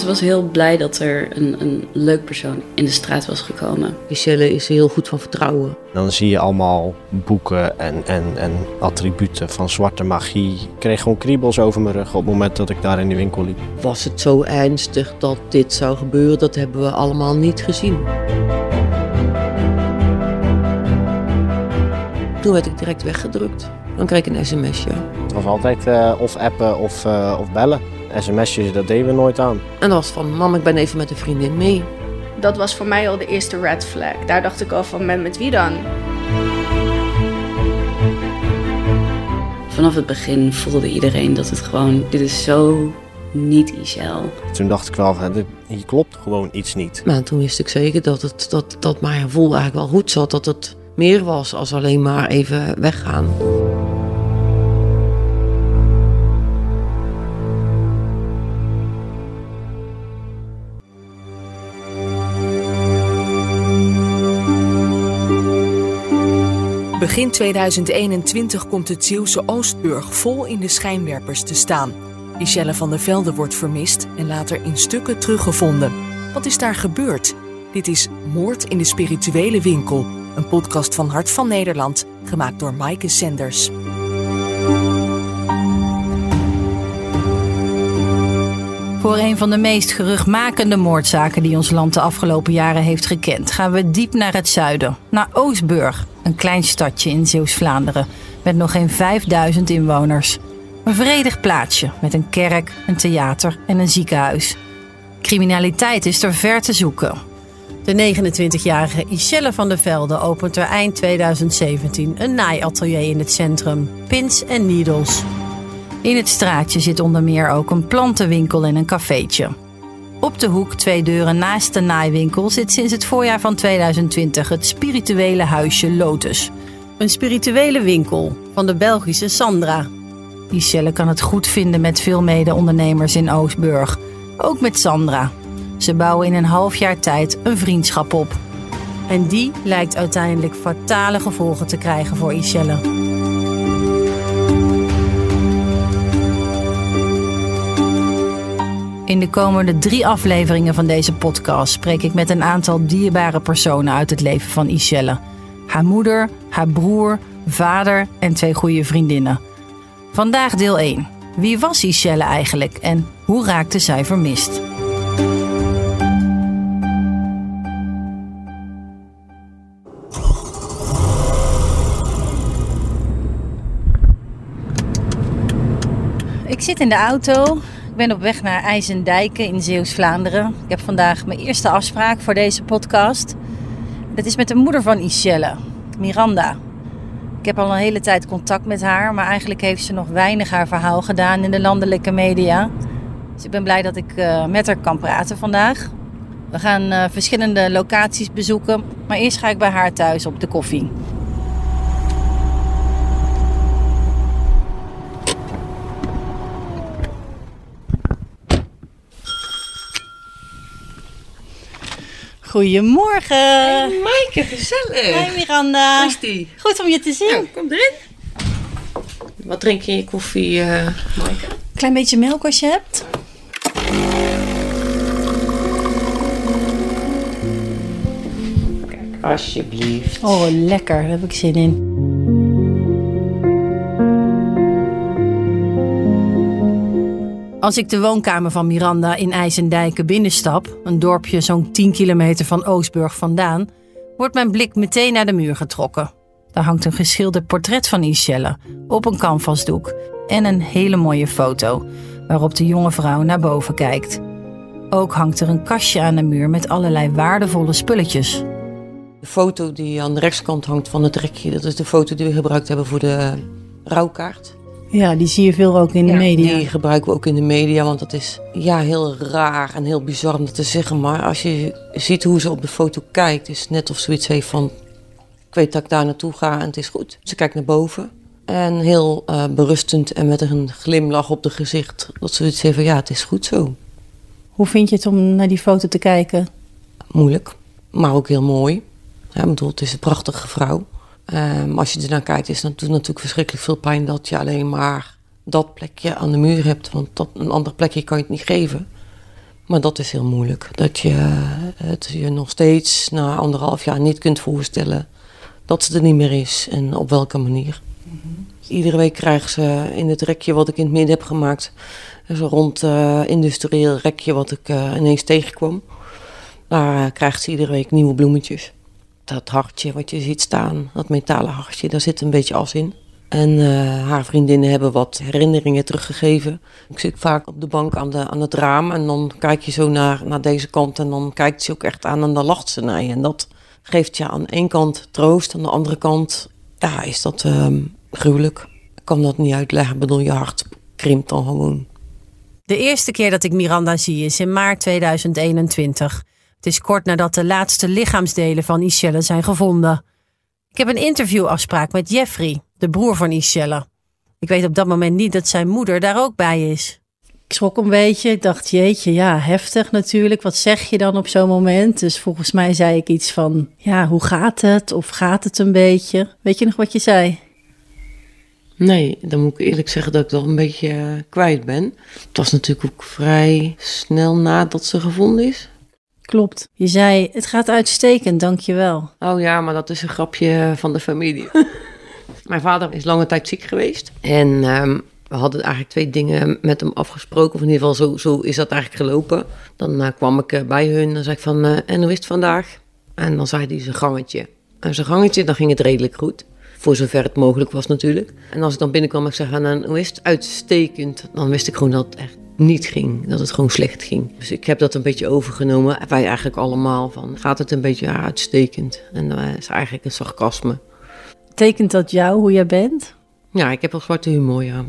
Ze was heel blij dat er een, een leuk persoon in de straat was gekomen. Michelle is heel goed van vertrouwen. Dan zie je allemaal boeken en, en, en attributen van zwarte magie. Ik kreeg gewoon kriebels over mijn rug op het moment dat ik daar in die winkel liep. Was het zo ernstig dat dit zou gebeuren? Dat hebben we allemaal niet gezien. Toen werd ik direct weggedrukt. Dan kreeg ik een sms'je. Het was altijd eh, of appen of, uh, of bellen. SMS'jes, dat deden we nooit aan. En dat was van, mam, ik ben even met een vriendin mee. Dat was voor mij al de eerste red flag. Daar dacht ik al van, met, met wie dan? Vanaf het begin voelde iedereen dat het gewoon, dit is zo niet Ishel. Toen dacht ik wel, van, hier klopt gewoon iets niet. Maar toen wist ik zeker dat, het, dat, dat mijn gevoel eigenlijk wel goed zat. Dat het meer was als alleen maar even weggaan. Begin 2021 komt het Zeeuwse Oostburg vol in de schijnwerpers te staan. Michelle van der Velde wordt vermist en later in stukken teruggevonden. Wat is daar gebeurd? Dit is Moord in de Spirituele Winkel, een podcast van Hart van Nederland, gemaakt door Maaike Senders. Voor een van de meest geruchtmakende moordzaken die ons land de afgelopen jaren heeft gekend, gaan we diep naar het zuiden, naar Oostburg, een klein stadje in Zeeuws-Vlaanderen met nog geen 5000 inwoners. Een vredig plaatsje met een kerk, een theater en een ziekenhuis. Criminaliteit is er ver te zoeken. De 29-jarige Ischelle van der Velde opent er eind 2017 een naaiatelier in het centrum, Pins en Needles. In het straatje zit onder meer ook een plantenwinkel en een cafeetje. Op de hoek, twee deuren naast de naaiwinkel, zit sinds het voorjaar van 2020 het spirituele huisje Lotus. Een spirituele winkel van de Belgische Sandra. Michelle kan het goed vinden met veel mede-ondernemers in Oostburg. Ook met Sandra. Ze bouwen in een half jaar tijd een vriendschap op. En die lijkt uiteindelijk fatale gevolgen te krijgen voor Michelle. In de komende drie afleveringen van deze podcast spreek ik met een aantal dierbare personen uit het leven van Ishelle. Haar moeder, haar broer, vader en twee goede vriendinnen. Vandaag deel 1. Wie was Ishelle eigenlijk en hoe raakte zij vermist? Ik zit in de auto ben op weg naar IJsendijken in Zeeuws-Vlaanderen. Ik heb vandaag mijn eerste afspraak voor deze podcast. Dat is met de moeder van Ishelle, Miranda. Ik heb al een hele tijd contact met haar, maar eigenlijk heeft ze nog weinig haar verhaal gedaan in de landelijke media. Dus ik ben blij dat ik uh, met haar kan praten vandaag. We gaan uh, verschillende locaties bezoeken, maar eerst ga ik bij haar thuis op de koffie. Goedemorgen. Hey Maaike, gezellig. Hey Miranda. Hoe is die? Goed om je te zien. Ja, kom erin. Wat drink je in je koffie, uh, Maaike? Klein beetje melk als je hebt. Kijk, alsjeblieft. Oh, lekker. Daar heb ik zin in. Als ik de woonkamer van Miranda in IJsendijken binnenstap, een dorpje zo'n 10 kilometer van Oostburg vandaan, wordt mijn blik meteen naar de muur getrokken. Daar hangt een geschilderd portret van Ishelle op een canvasdoek en een hele mooie foto waarop de jonge vrouw naar boven kijkt. Ook hangt er een kastje aan de muur met allerlei waardevolle spulletjes. De foto die aan de rechtskant hangt van het rekje, dat is de foto die we gebruikt hebben voor de rouwkaart. Ja, die zie je veel ook in de Ja, media. Die gebruiken we ook in de media, want dat is ja, heel raar en heel bizar om dat te zeggen. Maar als je ziet hoe ze op de foto kijkt, is het net of zoiets heeft van... Ik weet dat ik daar naartoe ga en het is goed. Ze kijkt naar boven en heel eh, berustend en met een glimlach op de gezicht. Dat ze zoiets heeft van ja, het is goed zo. Hoe vind je het om naar die foto te kijken? Moeilijk, maar ook heel mooi. Ja, ik bedoel, het is een prachtige vrouw. Ehm, als je ernaar kijkt, is het doet natuurlijk verschrikkelijk veel pijn dat je alleen maar dat plekje aan de muur hebt. Want dat, een ander plekje kan je het niet geven. Maar dat is heel moeilijk. Dat je het je nog steeds na anderhalf jaar niet kunt voorstellen dat ze er niet meer is en op welke manier. Iedere week krijgen ze in het rekje wat ik in het midden heb gemaakt, zo'n rond uh, industrieel rekje wat ik uh, ineens tegenkwam. Daar uh, krijgt ze iedere week nieuwe bloemetjes. Dat hartje wat je ziet staan, dat metalen hartje, daar zit een beetje as in. En uh, haar vriendinnen hebben wat herinneringen teruggegeven. Ik zit vaak op de bank aan, de, aan het raam en dan kijk je zo naar, naar deze kant en dan kijkt ze ook echt aan en dan lacht ze naar je. En dat geeft je aan één kant troost, aan de andere kant ja, is dat uh, gruwelijk. Ik kan dat niet uitleggen, bedoel, je hart krimpt dan gewoon. De eerste keer dat ik Miranda zie is in maart 2021. Het is kort nadat de laatste lichaamsdelen van Ishelle zijn gevonden. Ik heb een interviewafspraak met Jeffrey, de broer van Ishelle. Ik weet op dat moment niet dat zijn moeder daar ook bij is. Ik schrok een beetje. Ik dacht, jeetje, ja, heftig natuurlijk. Wat zeg je dan op zo'n moment? Dus volgens mij zei ik iets van, ja, hoe gaat het? Of gaat het een beetje? Weet je nog wat je zei? Nee, dan moet ik eerlijk zeggen dat ik dat een beetje uh, kwijt ben. Het was natuurlijk ook vrij snel nadat ze gevonden is. Klopt. Je zei, het gaat uitstekend, dankjewel. Oh ja, maar dat is een grapje van de familie. Mijn vader is lange tijd ziek geweest. En um, we hadden eigenlijk twee dingen met hem afgesproken. Of in ieder geval, zo, zo is dat eigenlijk gelopen. Dan uh, kwam ik uh, bij hun en zei ik van, uh, en hoe is het vandaag? En dan zei hij zijn gangetje. En zijn gangetje, dan ging het redelijk goed. Voor zover het mogelijk was natuurlijk. En als ik dan binnenkwam, ik zeg, en hoe is het? Uitstekend. Dan wist ik gewoon dat het echt niet ging. Dat het gewoon slecht ging. Dus ik heb dat een beetje overgenomen. Wij eigenlijk allemaal van, gaat het een beetje ja, uitstekend? En dat is eigenlijk een sarcasme. Tekent dat jou, hoe jij bent? Ja, ik heb wel zwarte humor, ja.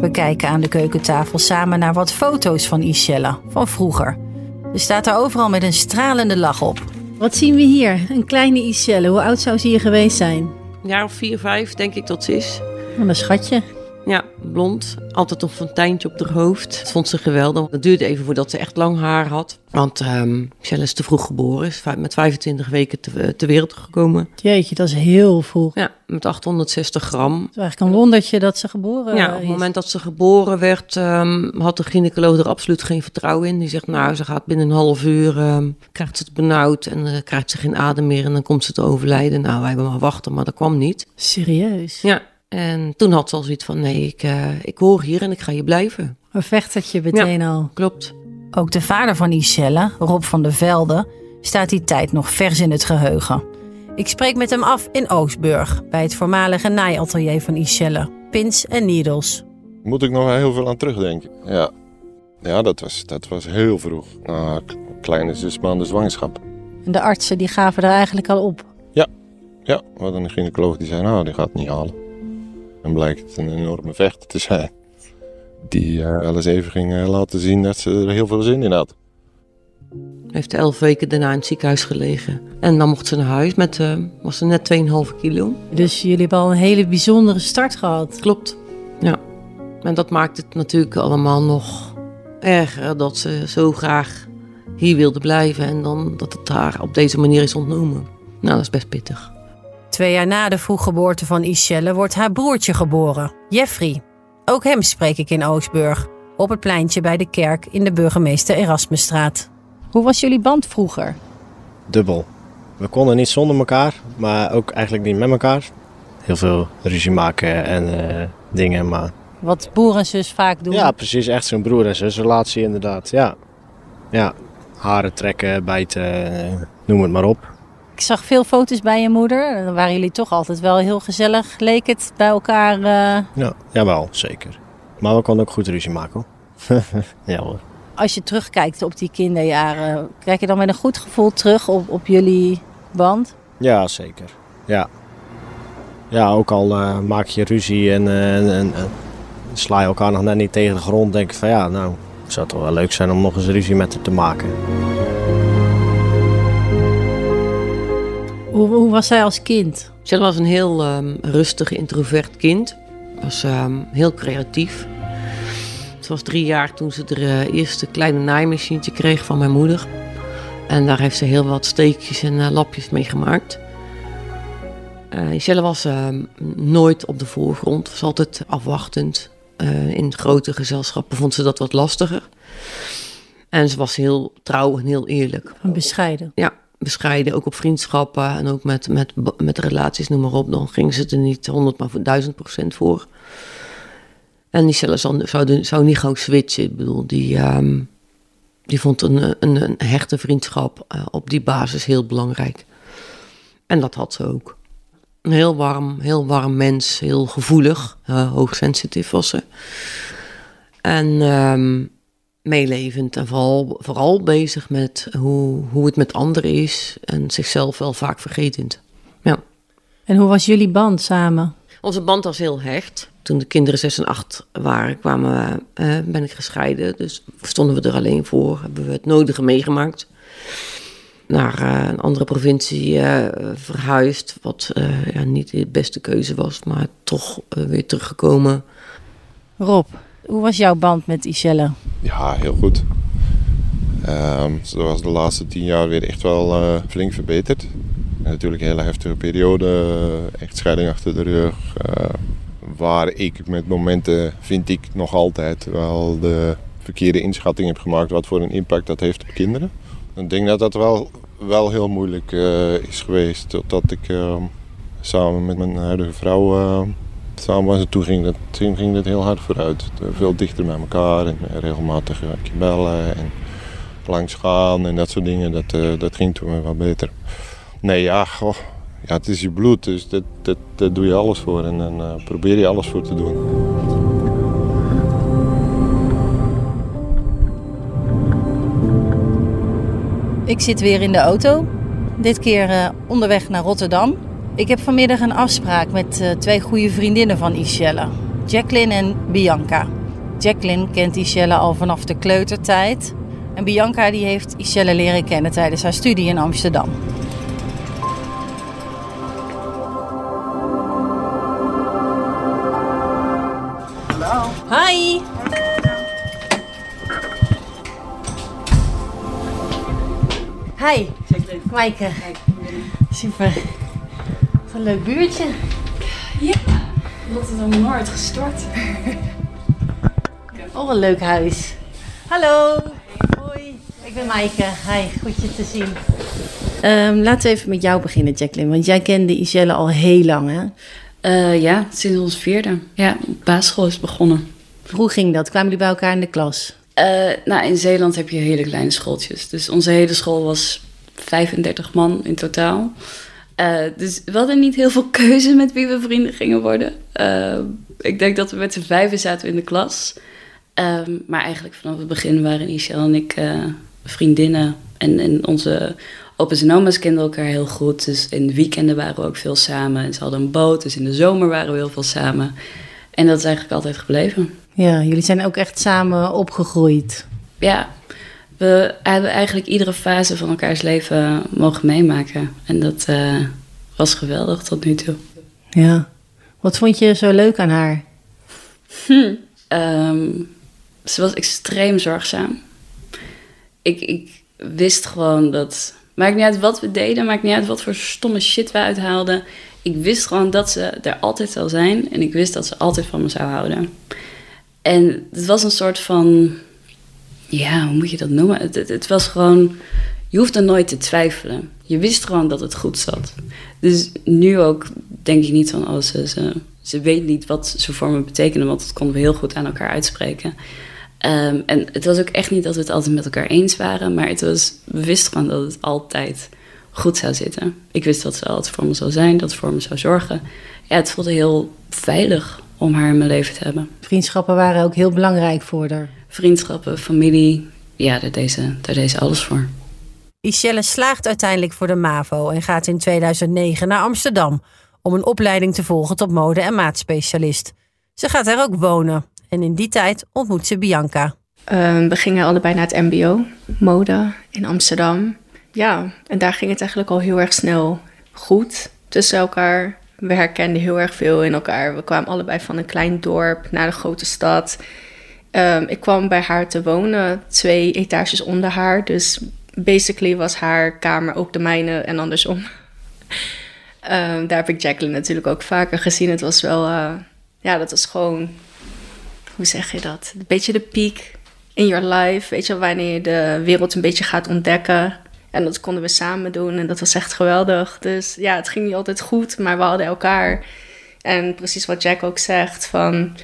We kijken aan de keukentafel samen naar wat foto's van Ishella van vroeger. Er staat er overal met een stralende lach op. Wat zien we hier? Een kleine Ishelle. Hoe oud zou ze hier geweest zijn? Een jaar of vier, vijf denk ik dat ze is. Wat een schatje. Blond. Altijd nog een fonteintje op haar hoofd. Dat vond ze geweldig. Het duurde even voordat ze echt lang haar had. Want um, Michelle is te vroeg geboren. Is met 25 weken te, ter wereld gekomen. Jeetje, dat is heel vroeg. Ja, met 860 gram. Het is eigenlijk een wondertje dat ze geboren Ja, op het moment dat ze geboren werd, um, had de gynaecoloog er absoluut geen vertrouwen in. Die zegt, nou, ze gaat binnen een half uur, um, krijgt ze het benauwd en uh, krijgt ze geen adem meer en dan komt ze te overlijden. Nou, wij hebben maar wachten, maar dat kwam niet. Serieus? Ja, en toen had ze al zoiets van, nee, ik, uh, ik hoor hier en ik ga hier blijven. Een vechtertje meteen ja, al. Klopt. Ook de vader van Iselle, Rob van der Velde, staat die tijd nog vers in het geheugen. Ik spreek met hem af in Oostburg, bij het voormalige naaiatelier van Iselle. Pins en needles. Moet ik nog heel veel aan terugdenken. Ja, ja dat, was, dat was heel vroeg. Nou, kleine zes maanden zwangerschap. En de artsen die gaven er eigenlijk al op? Ja, ja we hadden een gynaecoloog die zei, nou, die gaat het niet halen. En blijkt het een enorme vechter te zijn. Die uh, wel eens even ging uh, laten zien dat ze er heel veel zin in had. Heeft elf weken daarna in het ziekenhuis gelegen. En dan mocht ze naar huis met, uh, was ze net 2,5 kilo. Dus jullie hebben al een hele bijzondere start gehad. Klopt, ja. En dat maakt het natuurlijk allemaal nog erger dat ze zo graag hier wilde blijven. En dan dat het haar op deze manier is ontnomen. Nou, dat is best pittig. Twee jaar na de vroeggeboorte van Ishelle wordt haar broertje geboren, Jeffrey. Ook hem spreek ik in Oostburg, op het pleintje bij de kerk in de burgemeester Erasmusstraat. Hoe was jullie band vroeger? Dubbel. We konden niet zonder elkaar, maar ook eigenlijk niet met elkaar. Heel veel ruzie maken en uh, dingen, maar... Wat broer en zus vaak doen. Ja, precies. Echt zo'n broer en zus relatie inderdaad, ja. Ja, haren trekken, bijten, uh, noem het maar op. Ik zag veel foto's bij je moeder. Dan waren jullie toch altijd wel heel gezellig, leek het, bij elkaar. Uh... Ja, jawel, zeker. Maar we konden ook goed ruzie maken hoor. ja hoor. Als je terugkijkt op die kinderjaren, kijk je dan met een goed gevoel terug op, op jullie band? Ja, zeker. Ja. Ja, ook al uh, maak je ruzie en, uh, en, en sla je elkaar nog net niet tegen de grond, denk ik van ja, nou, het zou toch wel leuk zijn om nog eens ruzie met haar te maken. Hoe, hoe, was zij als kind? Zij was een heel um, rustig, introvert kind. Was um, heel creatief. Ze was drie jaar toen ze de uh, eerste kleine naaimachientje kreeg van mijn moeder. En daar heeft ze heel wat steekjes en uh, lapjes mee gemaakt. Uh, was uh, nooit op de voorgrond, was altijd afwachtend. Uh, in grote gezelschappen vond ze dat wat lastiger. En ze was heel trouw en heel eerlijk. Bescheiden. Ja, bescheiden. Ook op vriendschappen en ook met, met, met relaties, noem maar op. Dan ging ze er niet 100, maar voor 1000 procent voor. En Iselle zou, zou, zou niet gauw switchen. Ik bedoel, die, um, die vond een, een, hechte vriendschap uh, op die basis heel belangrijk. En dat had ze ook. Een heel warm, heel warm mens, heel gevoelig, uh, hoogsensitief was ze. En um, meelevend en vooral, vooral bezig met hoe, hoe het met anderen is en zichzelf wel vaak vergetend. Ja. En hoe was jullie band samen? Onze band was heel hecht. Toen de kinderen 6 en 8 waren, kwamen, uh, ben ik gescheiden. Dus stonden we er alleen voor. Hebben we het nodige meegemaakt. Naar uh, een andere provincie uh, verhuisd. Wat ja, niet de beste keuze was, maar toch weer teruggekomen. Rob, hoe was jouw band met Iselle? Ja, heel goed. Um, ze was de laatste tien jaar weer echt wel flink verbeterd. En natuurlijk een hele heftige periode, echtscheiding achter de rug. Uh, waar ik met momenten, vind ik nog altijd, wel de verkeerde inschatting heb gemaakt wat voor een impact dat heeft op kinderen. Ik denk dat dat wel, wel heel moeilijk uh, is geweest. Totdat ik uh, samen met mijn huidige vrouw samen was. En toen ging dat, toen ging dat heel hard vooruit. Veel dichter bij elkaar en regelmatig bellen en langs gaan en dat soort dingen. Dat, dat ging toen wel beter. Nee, ja, het is je bloed, dus dat, dat, doe je alles voor en dan probeer je alles voor te doen. Ik zit weer in de auto, dit keer onderweg naar Rotterdam. Ik heb vanmiddag een afspraak met uh, twee goede vriendinnen van Iselle, Jacqueline en Bianca. Jacqueline kent Iselle al vanaf de kleutertijd en Bianca die heeft Iselle leren kennen tijdens haar studie in Amsterdam. Hi. Hi. Maaike. Super. Wat een leuk buurtje. Ja, Rotterdam Noord gestort. Oh, een leuk huis. Hallo. Hoi. Ik ben Maaike. Hi, goed je te zien. Um, laten we even met jou beginnen, Jacqueline. Want jij kende Iselle al heel lang, hè? Uh, ja, sinds ons vierde. Ja, basisschool is begonnen. Hoe ging dat? Kwamen jullie bij elkaar in de klas? Uh, nou, in Zeeland heb je hele kleine schooltjes. Dus onze hele school was 35 man in totaal. Uh, dus we hadden niet heel veel keuze met wie we vrienden gingen worden. Uh, ik denk dat we met z'n vijven zaten in de klas. Um, maar eigenlijk vanaf het begin waren Michel en ik vriendinnen. En, en onze opa's en oma's kenden elkaar heel goed. Dus in de weekenden waren we ook veel samen. En ze hadden een boot, dus in de zomer waren we heel veel samen. En dat is eigenlijk altijd gebleven. Ja, jullie zijn ook echt samen opgegroeid. Ja, we hebben eigenlijk iedere fase van elkaars leven mogen meemaken. En dat uh, was geweldig tot nu toe. Ja. Wat vond je zo leuk aan haar? Hm. Um, ze was extreem zorgzaam. Ik, ik wist gewoon dat. Maakt niet uit wat we deden, maakt niet uit wat voor stomme shit we uithaalden. Ik wist gewoon dat ze er altijd zou zijn en ik wist dat ze altijd van me zou houden. En het was een soort van, ja, hoe moet je dat noemen? Het, het, was gewoon, je hoefde nooit te twijfelen. Je wist gewoon dat het goed zat. Dus nu ook denk ik niet van, oh, ze, ze, weet niet wat ze voor me betekenen, want dat konden we heel goed aan elkaar uitspreken. Um, en het was ook echt niet dat we het altijd met elkaar eens waren, maar het was, we wisten gewoon dat het altijd goed zou zitten. Ik wist dat ze altijd voor me zou zijn, dat ze voor me zou zorgen. Ja, het voelde heel veilig om haar in mijn leven te hebben. Vriendschappen waren ook heel belangrijk voor haar. Vriendschappen, familie, ja, daar deed ze, daar deed ze alles voor. Iselle slaagt uiteindelijk voor de MAVO en gaat in 2009 naar Amsterdam om een opleiding te volgen tot mode- en maatspecialist. Ze gaat daar ook wonen en in die tijd ontmoet ze Bianca. Um, we gingen allebei naar het MBO, mode in Amsterdam. Ja, en daar ging het eigenlijk al heel erg snel goed tussen elkaar we herkenden heel erg veel in elkaar. We kwamen allebei van een klein dorp naar de grote stad. Um, ik kwam bij haar te wonen, twee etages onder haar. Dus basically was haar kamer ook de mijne en andersom. Ehm, daar heb ik Jacqueline natuurlijk ook vaker gezien. Het was wel, eh, ja, dat was gewoon, hoe zeg je dat? Een beetje de piek in your life. Weet je, wanneer je de wereld een beetje gaat ontdekken. En dat konden we samen doen en dat was echt geweldig. Dus ja, het ging niet altijd goed, maar we hadden elkaar. En precies wat Jack ook zegt, van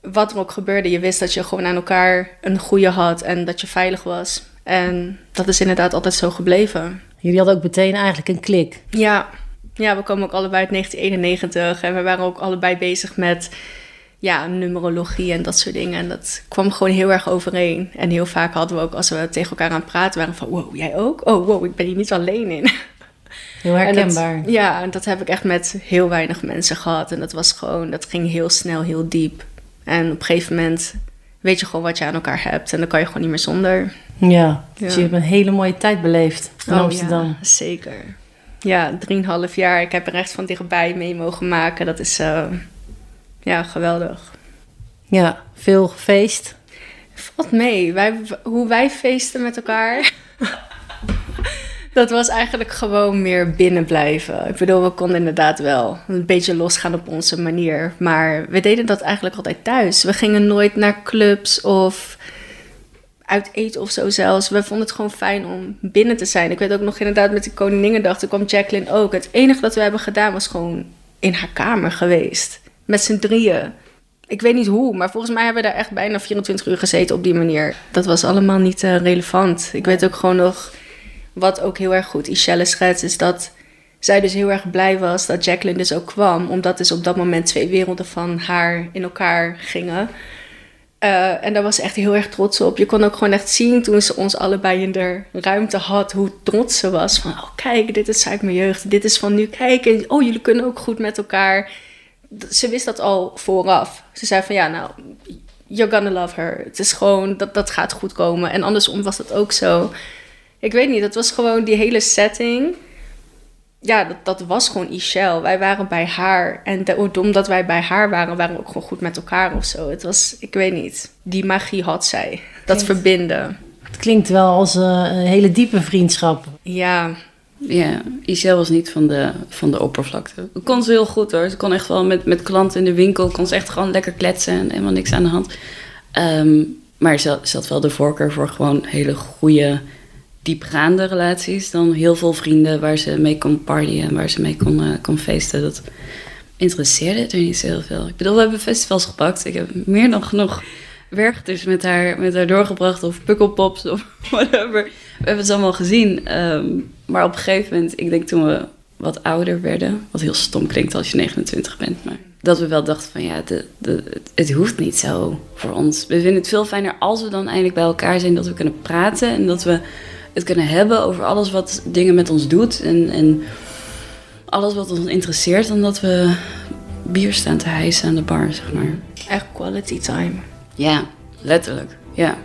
wat er ook gebeurde, je wist dat je gewoon aan elkaar een goede had en dat je veilig was. En dat is inderdaad altijd zo gebleven. Jullie hadden ook meteen eigenlijk een klik. Ja, ja we komen ook allebei uit 1991 en we waren ook allebei bezig met ja, numerologie en dat soort dingen. En dat kwam gewoon heel erg overeen. En heel vaak hadden we ook, als we tegen elkaar aan het praten waren, van wow, jij ook? Oh, wow, ik ben hier niet alleen in. Heel herkenbaar. Dat, ja, en dat heb ik echt met heel weinig mensen gehad. En dat was gewoon, dat ging heel snel, heel diep. En op een gegeven moment weet je gewoon wat je aan elkaar hebt. En dan kan je gewoon niet meer zonder. Ja, dus je hebt een hele mooie tijd beleefd in oh, Amsterdam. Ja, zeker. Ja, drieënhalf jaar. Ik heb er echt van dichtbij mee mogen maken. Dat is uh, ja, geweldig. Ja, veel gefeest. Valt mee. Wij, hoe wij feesten met elkaar. dat was eigenlijk gewoon meer binnen blijven. Ik bedoel, we konden inderdaad wel een beetje losgaan op onze manier. Maar we deden dat eigenlijk altijd thuis. We gingen nooit naar clubs of uit eten of zo zelfs. We vonden het gewoon fijn om binnen te zijn. Ik weet ook nog inderdaad met de Koninginnedag, toen kwam Jacqueline ook. Het enige dat we hebben gedaan was gewoon in haar kamer geweest. Met z'n drieën. Ik weet niet hoe, maar volgens mij hebben we daar echt bijna 24 uur gezeten op die manier. Dat was allemaal niet uh, relevant. Ik weet ook gewoon nog wat ook heel erg goed Ishelle schetst, is dat zij dus heel erg blij was dat Jacqueline dus ook kwam. Omdat dus op dat moment twee werelden van haar in elkaar gingen. Uh, en daar was ze echt heel erg trots op. Je kon ook gewoon echt zien toen ze ons allebei in de ruimte had, hoe trots ze was. Van, oh kijk, dit is uit mijn jeugd, dit is van nu. Kijk, oh jullie kunnen ook goed met elkaar. Ze wist dat al vooraf. Ze zei van, ja nou, you're gonna love her. Het is gewoon, dat, dat gaat goed komen. En andersom was dat ook zo. Ik weet niet, dat was gewoon die hele setting. Ja, dat, dat was gewoon Ishel. Wij waren bij haar. En omdat wij bij haar waren, waren we ook gewoon goed met elkaar of zo. Het was, ik weet niet. Die magie had zij. Dat verbinden. Het klinkt wel als eh, een hele diepe vriendschap. Ja. Ja, Ishel was niet van de, van de oppervlakte. Dat kon ze heel goed hoor. Ze kon echt wel met, met klanten in de winkel, kon ze echt gewoon lekker kletsen en helemaal niks aan de hand. Um, maar ze, ze had wel de voorkeur voor gewoon hele goede diepgaande relaties dan heel veel vrienden waar ze mee kon partyen en waar ze mee kon, uh, kon feesten. Dat interesseerde er niet zo heel veel. Ik bedoel, we hebben festivals gepakt. Ik heb meer dan genoeg werk met haar, met haar doorgebracht of pukkelpops of whatever. We hebben het allemaal gezien. Um, maar op een gegeven moment, ik denk toen we wat ouder werden, wat heel stom klinkt als je 29 bent, maar dat we wel dachten van ja, het hoeft niet zo voor ons. We vinden het veel fijner als we dan eindelijk bij elkaar zijn, dat we kunnen praten en dat we het kunnen hebben over alles wat dingen met ons doet. En, en alles wat ons interesseert. Dan dat we bier staan te hijsen aan de bar, zeg maar. Echt quality time. Ja, letterlijk. Ja.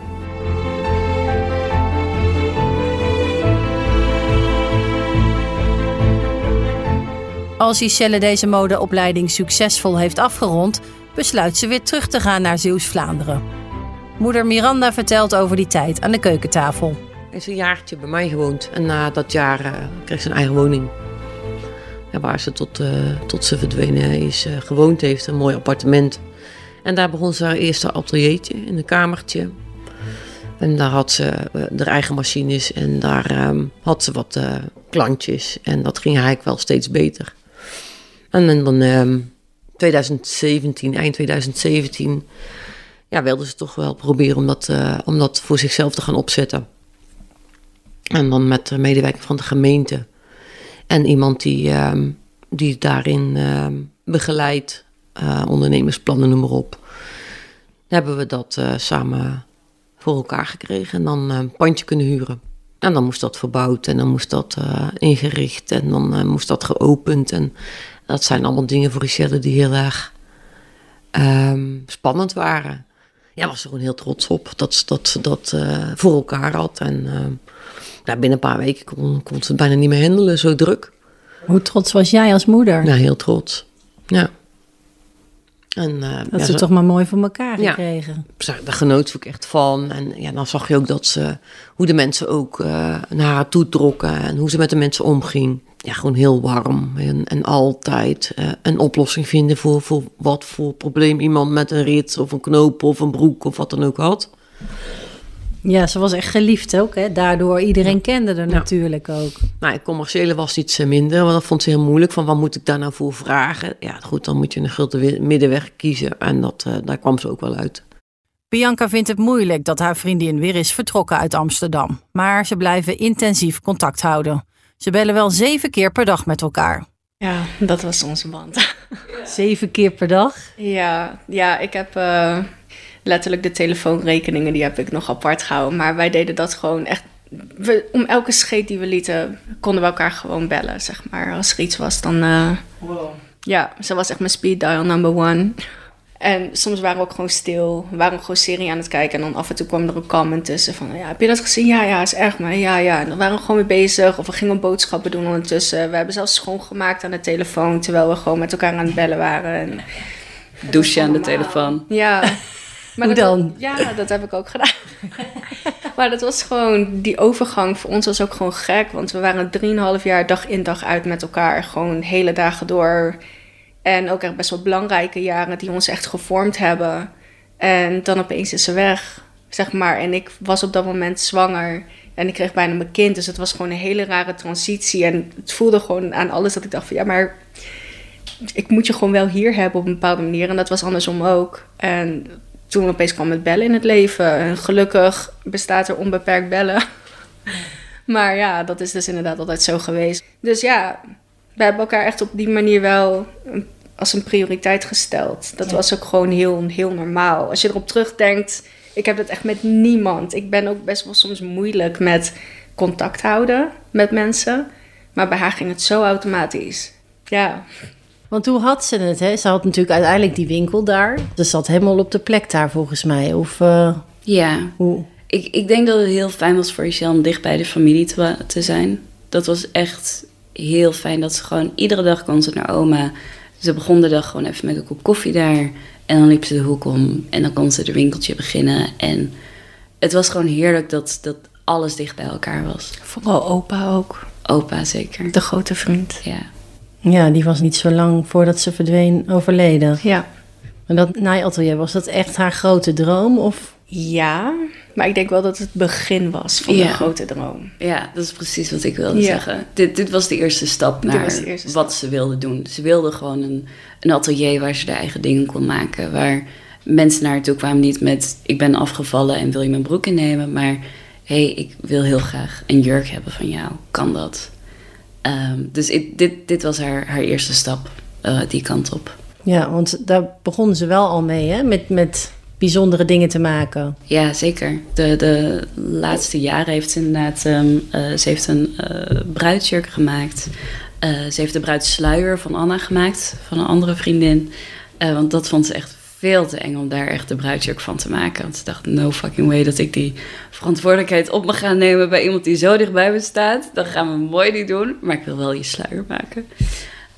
Als Iselle deze modeopleiding succesvol heeft afgerond, besluit ze weer terug te gaan naar Zeeuws-Vlaanderen. Moeder Miranda vertelt over die tijd aan de keukentafel is een jaartje bij mij gewoond. En na dat jaar uh, kreeg ze een eigen woning. Ja, waar ze tot, uh, tot ze verdwenen is uh, gewoond heeft. Een mooi appartement. En daar begon ze haar eerste ateliertje in een kamertje. En daar had ze haar eigen machines en daar um, had ze wat klantjes. En dat ging eigenlijk wel steeds beter. En dan um, 2017, eind 2017, ja, wilde ze toch wel proberen om dat, om dat voor zichzelf te gaan opzetten. En dan met de medewerker van de gemeente. En iemand die, uh, die daarin uh, begeleidt, uh, ondernemersplannen, noem maar op. Hebben we dat uh, samen voor elkaar gekregen en dan een pandje kunnen huren. En dan moest dat verbouwd en dan moest dat ingericht en dan moest dat geopend. En dat zijn allemaal dingen voor Richelle die heel erg um, spannend waren. Ja, was er gewoon heel trots op dat ze dat, dat voor elkaar had. En ehm, nou, binnen een paar weken kon, kon ze het bijna niet meer handelen, zo druk. Hoe trots was jij als moeder? Nou, heel trots. Ja. En, uh, dat ja, ze toch maar mooi voor elkaar gekregen. Ja, daar genoot ze ook echt van. En ja, dan zag je ook dat ze, hoe de mensen ook uh, naar haar toe trokken en hoe ze met de mensen omging. ja, gewoon heel warm en, en altijd eh, een oplossing vinden voor, voor wat voor probleem iemand met een rit of een knoop of een broek of wat dan ook had. Ja, ze was echt geliefd ook, hè? Daardoor iedereen kende er natuurlijk ook. Nou, het commerciële was iets eh, minder, want dat vond ze heel moeilijk. Van wat moet ik daar nou voor vragen? Ja, goed, dan moet je een grote middenweg kiezen. En dat, eh, daar kwam ze ook wel uit. Bianca vindt het moeilijk dat haar vriendin weer is vertrokken uit Amsterdam. Maar ze blijven intensief contact houden. Ze bellen wel zeven keer per dag met elkaar. Ja, dat was onze band. Zeven keer per dag? Ja, ja ik heb eh, letterlijk de telefoonrekeningen, die heb ik nog apart gehouden. Maar wij deden dat gewoon echt. We, om elke scheet die we lieten, konden we elkaar gewoon bellen, zeg maar. Als er iets was, dan... eh, Ja, ze was echt mijn speed dial number one. En soms waren we ook gewoon stil. We waren gewoon serie aan het kijken. En dan af en toe kwam er een comment tussen van... Ja, heb je dat gezien? Ja, ja, is erg, maar ja, ja. En dan waren we gewoon weer bezig. Of we gingen boodschappen doen ondertussen. We hebben zelfs schoongemaakt aan de telefoon... terwijl we gewoon met elkaar aan het bellen waren. En, Douchen aan de telefoon. ja. Maar Hoe dat- dan? Ja, dat heb ik ook gedaan. maar dat was gewoon... Die overgang voor ons was ook gewoon gek. Want we waren drieënhalf jaar dag in dag uit met elkaar. Gewoon hele dagen door... En ook echt best wel belangrijke jaren die ons echt gevormd hebben. En dan opeens is ze weg, zeg maar. En ik was op dat moment zwanger. En ik kreeg bijna mijn kind. Dus het was gewoon een hele rare transitie. En het voelde gewoon aan alles dat ik dacht van... Ja, maar ik moet je gewoon wel hier hebben op een bepaalde manier. En dat was andersom ook. En toen opeens kwam het bellen in het leven. En gelukkig bestaat er onbeperkt bellen. Maar ja, dat is dus inderdaad altijd zo geweest. Dus ja, we hebben elkaar echt op die manier wel als een prioriteit gesteld. Dat was ook gewoon heel, heel normaal. Als je erop terugdenkt, ik heb dat echt met niemand. Ik ben ook best wel soms moeilijk met contact houden met mensen. Maar bij haar ging het zo automatisch. Ja, Want hoe had ze het? Hè? Ze had natuurlijk uiteindelijk die winkel daar. Ze zat helemaal op de plek daar volgens mij. Of eh, Ja, hoe? ik, ik denk dat het heel fijn was voor Michelle om dicht bij de familie te, te zijn. Dat was echt heel fijn dat ze gewoon iedere dag kon ze naar oma. Ze begon de dag gewoon even met een kop koffie daar. En dan liep ze de hoek om en dan kon ze de winkeltje beginnen. En het was gewoon heerlijk dat, dat alles dicht bij elkaar was. vooral opa ook. Opa zeker. De grote vriend. Ja. Ja, die was niet zo lang voordat ze verdween overleden. Ja. En dat naaiatelier, was dat echt haar grote droom? Of Ja, maar ik denk wel dat het begin was van Ja. de grote droom. Ja, dat is precies wat ik wilde Ja. zeggen. Dit, dit was de eerste stap naar eerste wat ze wilde doen. Ze wilde gewoon een, een atelier waar ze de eigen dingen kon maken. Waar mensen naar haar toe kwamen niet met... ik ben afgevallen en wil je mijn broek innemen? Maar hé, hey, ik wil heel graag een jurk hebben van jou. Kan dat? Ehm, dus dit, dit was haar, haar eerste stap, eh, die kant op. ja, want daar begonnen ze wel al mee, hè? Met, met bijzondere dingen te maken. Ja, zeker. De, de laatste jaren heeft ze inderdaad... ehm, eh, ze heeft een eh bruidsjurk gemaakt. Ze heeft de bruidssluier van Anna gemaakt, van een andere vriendin. Want dat vond ze echt veel te eng om daar echt de bruidsjurk van te maken. Want ze dacht, no fucking way dat ik die verantwoordelijkheid op me ga nemen... bij iemand die zo dichtbij me staat. Dan gaan we mooi niet doen, maar ik wil wel je sluier maken.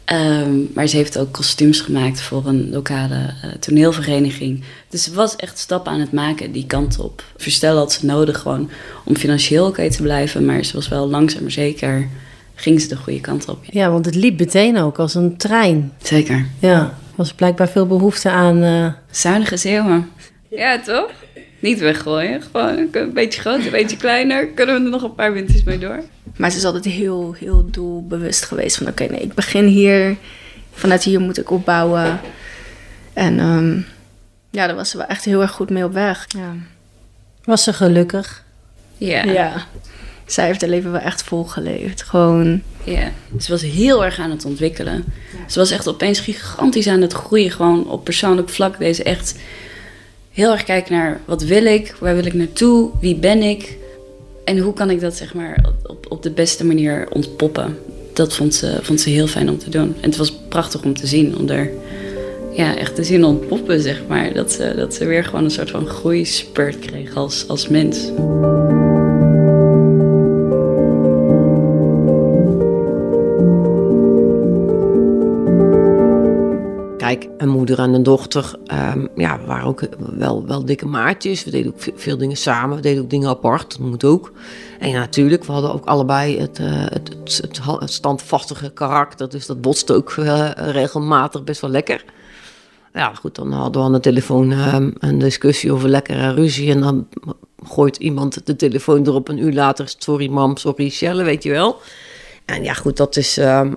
Ehm, maar ze heeft ook kostuums gemaakt voor een lokale eh, toneelvereniging. Dus ze was echt stappen aan het maken die kant op. Verstel had ze nodig gewoon om financieel oké te blijven. Maar ze was wel langzaam maar zeker, ging ze de goede kant op. Ja, want het liep meteen ook als een trein. Zeker. Ja, was blijkbaar veel behoefte aan... eh, Zuinige zeeuwen. Ja, toch? Niet weggooien. Gewoon een beetje groter, een beetje kleiner. Kunnen we er nog een paar winters mee door? Maar ze is altijd heel, heel doelbewust geweest. Van oké, nee, ik begin hier. Vanuit hier moet ik opbouwen. En ehm, ja, daar was ze wel echt heel erg goed mee op weg. Ja. was ze gelukkig? Ja. ja. Zij heeft haar leven wel echt volgeleefd. Gewoon, Ja, ze was heel erg aan het ontwikkelen. Ze was echt opeens gigantisch aan het groeien. Gewoon op persoonlijk vlak. Deze echt heel erg kijken naar wat wil ik, waar wil ik naartoe, wie ben ik en hoe kan ik dat zeg maar op, op de beste manier ontpoppen. Dat vond ze, vond ze heel fijn om te doen. En het was prachtig om te zien, om er ja, echt te zien ontpoppen, zeg maar. Dat ze, dat ze weer gewoon een soort van groeispurt kreeg als, als mens. Een moeder en een dochter ehm, ja, waren ook wel, wel dikke maatjes. We deden ook ve- veel dingen samen, we deden ook dingen apart, dat moet ook. En natuurlijk, we hadden ook allebei het, eh, het, het standvastige karakter. Dus dat botste ook eh, regelmatig best wel lekker. Ja, goed, dan hadden we aan de telefoon ehm, een discussie over lekkere ruzie. En dan gooit iemand de telefoon erop een uur later. Sorry mam, sorry Shelle, weet je wel. En ja, goed, dat is, ehm,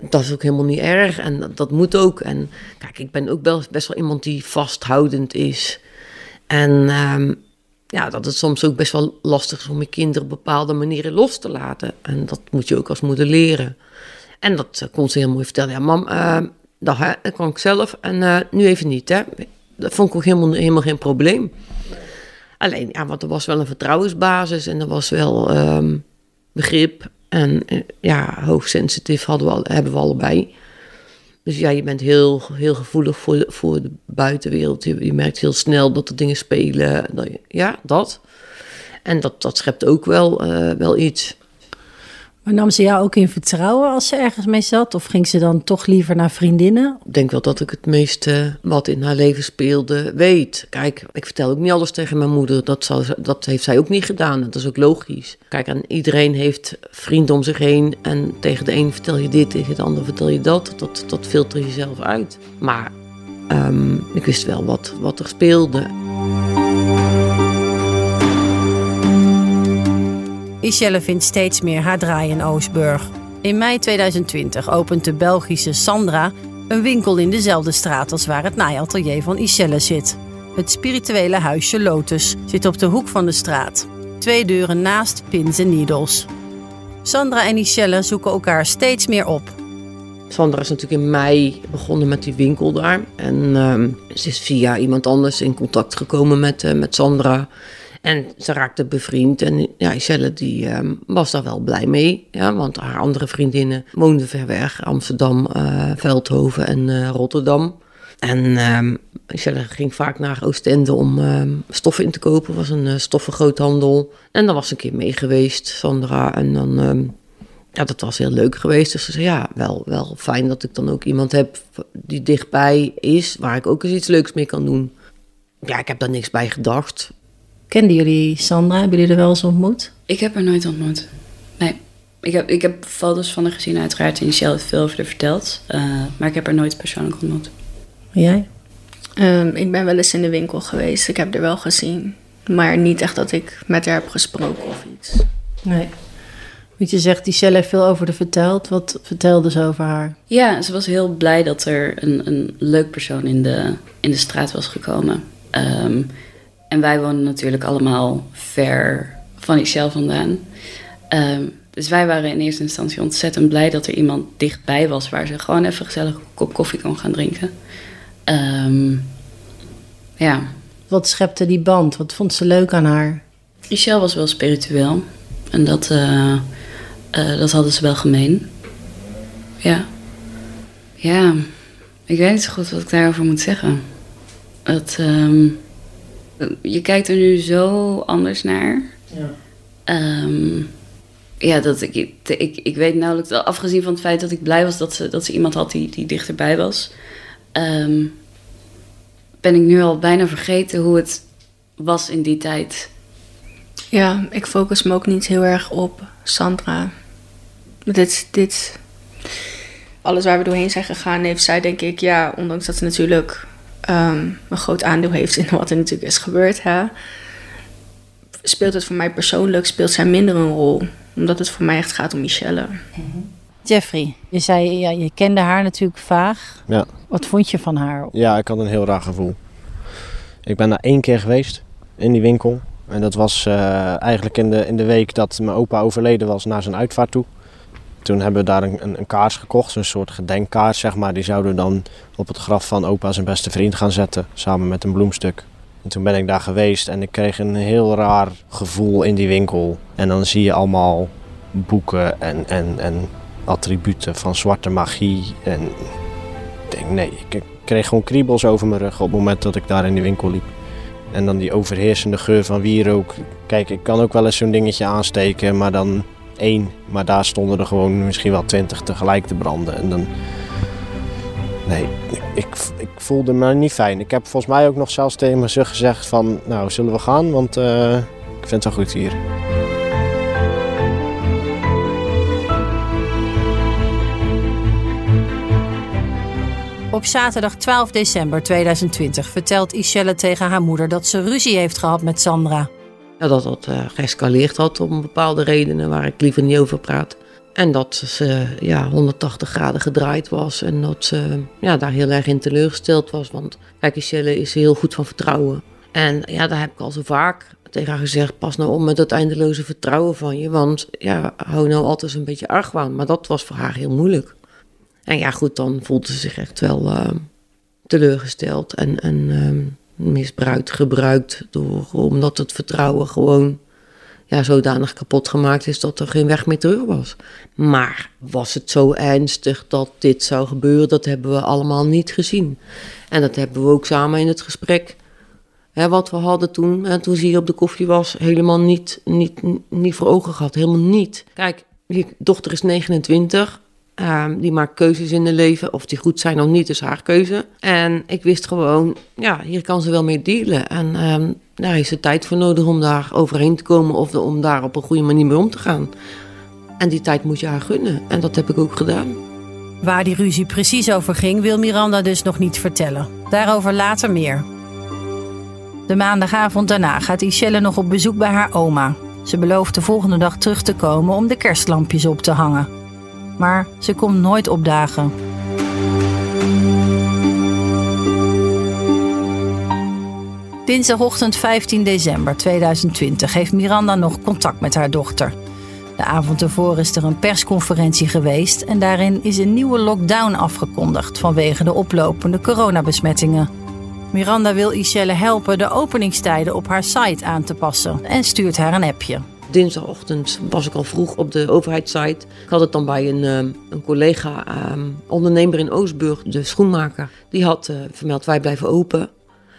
dat is ook helemaal niet erg. En dat, moet ook. En kijk, ik ben ook best wel iemand die vasthoudend is. En ehm, ja, dat het soms ook best wel lastig is om je kinderen op bepaalde manieren los te laten. En dat moet je ook als moeder leren. En dat eh, kon ze heel mooi vertellen. Ja, mam, eh, dat, hè, dat kan ik zelf. En eh, nu even niet, hè. Dat vond ik ook helemaal, helemaal geen probleem. Alleen, ja, want er was wel een vertrouwensbasis en er was wel ehm, begrip. En eh, ja, hoogsensitief hadden we, hebben we allebei. Dus ja, je bent heel, heel gevoelig voor, de- voor de buitenwereld. Je, je merkt heel snel dat er dingen spelen. Dat ja, dat. En dat, dat schept ook wel, eh, wel iets. Maar nam ze jou ook in vertrouwen als ze ergens mee zat? Of ging ze dan toch liever naar vriendinnen? Ik denk wel dat ik het meeste wat in haar leven speelde weet. Kijk, ik vertel ook niet alles tegen mijn moeder. Dat, ze- dat heeft zij ook niet gedaan. Dat is ook logisch. Kijk, en iedereen heeft vrienden om zich heen. En tegen de een vertel je dit, tegen de ander vertel je dat. Dat, dat filter je zelf uit. Maar ehm, ik wist wel wat, wat er speelde. Michelle vindt steeds meer haar draai in Oostburg. In mei 2020 opent de Belgische Sandra een winkel in dezelfde straat als waar het naaiatelier van Michelle zit. Het spirituele huisje Lotus zit op de hoek van de straat. Twee deuren naast Pins Needles. Sandra en Michelle zoeken elkaar steeds meer op. Sandra is natuurlijk in mei begonnen met die winkel daar. En ehm, ze is via iemand anders in contact gekomen met, eh, met Sandra. En ze raakte bevriend. En ja, die ehm, was daar wel blij mee. Ja, want haar andere vriendinnen woonden ver weg. Amsterdam, eh, Veldhoven en eh, Rotterdam. En Iselle ging vaak naar Oostende om ehm, stoffen in te kopen. Was een eh, stoffengroothandel. En daar was een keer mee geweest, Sandra. En dan... ja, dat was heel leuk geweest. Dus ze zei, ja, wel, wel fijn dat ik dan ook iemand heb die dichtbij is, waar ik ook eens iets leuks mee kan doen. Ja, ik heb daar niks bij gedacht. Kenden jullie Sandra? Hebben jullie er wel eens ontmoet? Ik heb haar nooit ontmoet. Nee. Ik heb, ik heb foto's van haar gezien, uiteraard. En Michelle heeft veel over haar verteld. eh, maar ik heb haar nooit persoonlijk ontmoet. Jij? Ehm, ik ben wel eens in de winkel geweest. Ik heb er wel gezien. Maar niet echt dat ik met haar heb gesproken of iets. Nee. Want je zegt, die Shell heeft veel over haar verteld. Wat vertelde ze over haar? Ja, ze was heel blij dat er een, een leuk persoon in de, in de straat was gekomen. Ehm, en wij woonden natuurlijk allemaal ver van Michelle vandaan. Ehm, dus wij waren in eerste instantie ontzettend blij dat er iemand dichtbij was... waar ze gewoon even gezellig een kop koffie kon gaan drinken. Ehm, ja, Wat schepte die band? Wat vond ze leuk aan haar? Michelle was wel spiritueel. En dat, eh, eh, dat hadden ze wel gemeen. Ja. Ja, ik weet niet zo goed wat ik daarover moet zeggen. Ehm, je kijkt er nu zo anders naar. Ja. Ehm, ja, dat ik, ik, ik weet nauwelijks, afgezien van het feit dat ik blij was dat ze, dat ze iemand had die, die dichterbij was, ehm, ben ik nu al bijna vergeten hoe het was in die tijd. Ja, ik focus me ook niet heel erg op Sandra. Dit, dit, alles waar we doorheen zijn gegaan, heeft zij denk ik, ja, ondanks dat ze natuurlijk ehm, een groot aandeel heeft in wat er natuurlijk is gebeurd, hè, speelt het voor mij persoonlijk, speelt zij minder een rol. Omdat het voor mij echt gaat om Michelle. Jeffrey, je zei, ja, je kende haar natuurlijk vaag. Ja. Wat vond je van haar? Ja, ik had een heel raar gevoel. Ik ben daar één keer geweest in die winkel. En dat was eh, eigenlijk in de, in de week dat mijn opa overleden was naar zijn uitvaart toe. Toen hebben we daar een, een, kaars gekocht, een soort gedenkkaars zeg maar. Die zouden we dan op het graf van opa zijn beste vriend gaan zetten, samen met een bloemstuk. En toen ben ik daar geweest en ik kreeg een heel raar gevoel in die winkel. En dan zie je allemaal boeken en, en, en attributen van zwarte magie. En ik denk, nee, ik ik kreeg gewoon kriebels over mijn rug op het moment dat ik daar in die winkel liep. En dan die overheersende geur van wierook. Kijk, ik kan ook wel eens zo'n dingetje aansteken, maar dan één. Maar daar stonden er gewoon misschien wel twintig tegelijk te branden. En dan, Nee, ik, ik, voelde me niet fijn. Ik heb volgens mij ook nog zelfs tegen mijn zus gezegd van... Nou, zullen we gaan? Want uh, ik vind het wel goed hier. Op zaterdag 12 december 2020 vertelt Ishelle tegen haar moeder dat ze ruzie heeft gehad met Sandra. Dat dat uh, geëscaleerd had om bepaalde redenen waar ik liever niet over praat. En dat ze ja, 180 graden gedraaid was en dat ze ja, daar heel erg in teleurgesteld was. Want kijk, Ishelle is heel goed van vertrouwen. En ja, daar heb ik al zo vaak tegen haar gezegd: pas nou om met dat eindeloze vertrouwen van je. Want ja, hou nou altijd een beetje argwaan. Maar dat was voor haar heel moeilijk. En ja, goed, dan voelde ze zich echt wel uh, teleurgesteld en, en uh, misbruikt, gebruikt. Door, omdat het vertrouwen gewoon ja, zodanig kapot gemaakt is dat er geen weg meer terug was. Maar was het zo ernstig dat dit zou gebeuren, dat hebben we allemaal niet gezien. En dat hebben we ook samen in het gesprek. Hè, wat we hadden toen, en toen ze hier op de koffie was, helemaal niet, niet, niet voor ogen gehad. Helemaal niet. Kijk, je dochter is 29. Um, die maakt keuzes in het leven. Of die goed zijn of niet, is haar keuze. En ik wist gewoon, ja, hier kan ze wel mee dealen. En um, daar is ze tijd voor nodig om daar overheen te komen. Of de, om daar op een goede manier mee om te gaan. En die tijd moet je haar gunnen. En dat heb ik ook gedaan. Waar die ruzie precies over ging, wil Miranda dus nog niet vertellen. Daarover later meer. De maandagavond daarna gaat Ishelle nog op bezoek bij haar oma. Ze belooft de volgende dag terug te komen om de kerstlampjes op te hangen maar ze komt nooit opdagen. Dinsdagochtend 15 december 2020 heeft Miranda nog contact met haar dochter. De avond ervoor is er een persconferentie geweest en daarin is een nieuwe lockdown afgekondigd vanwege de oplopende coronabesmettingen. Miranda wil Ishelle helpen de openingstijden op haar site aan te passen en stuurt haar een appje dinsdagochtend was ik al vroeg op de overheidssite. Ik had het dan bij een, ehm, een collega, um, ondernemer in Oostburg, de schoenmaker. Die had uh, vermeld, wij blijven open.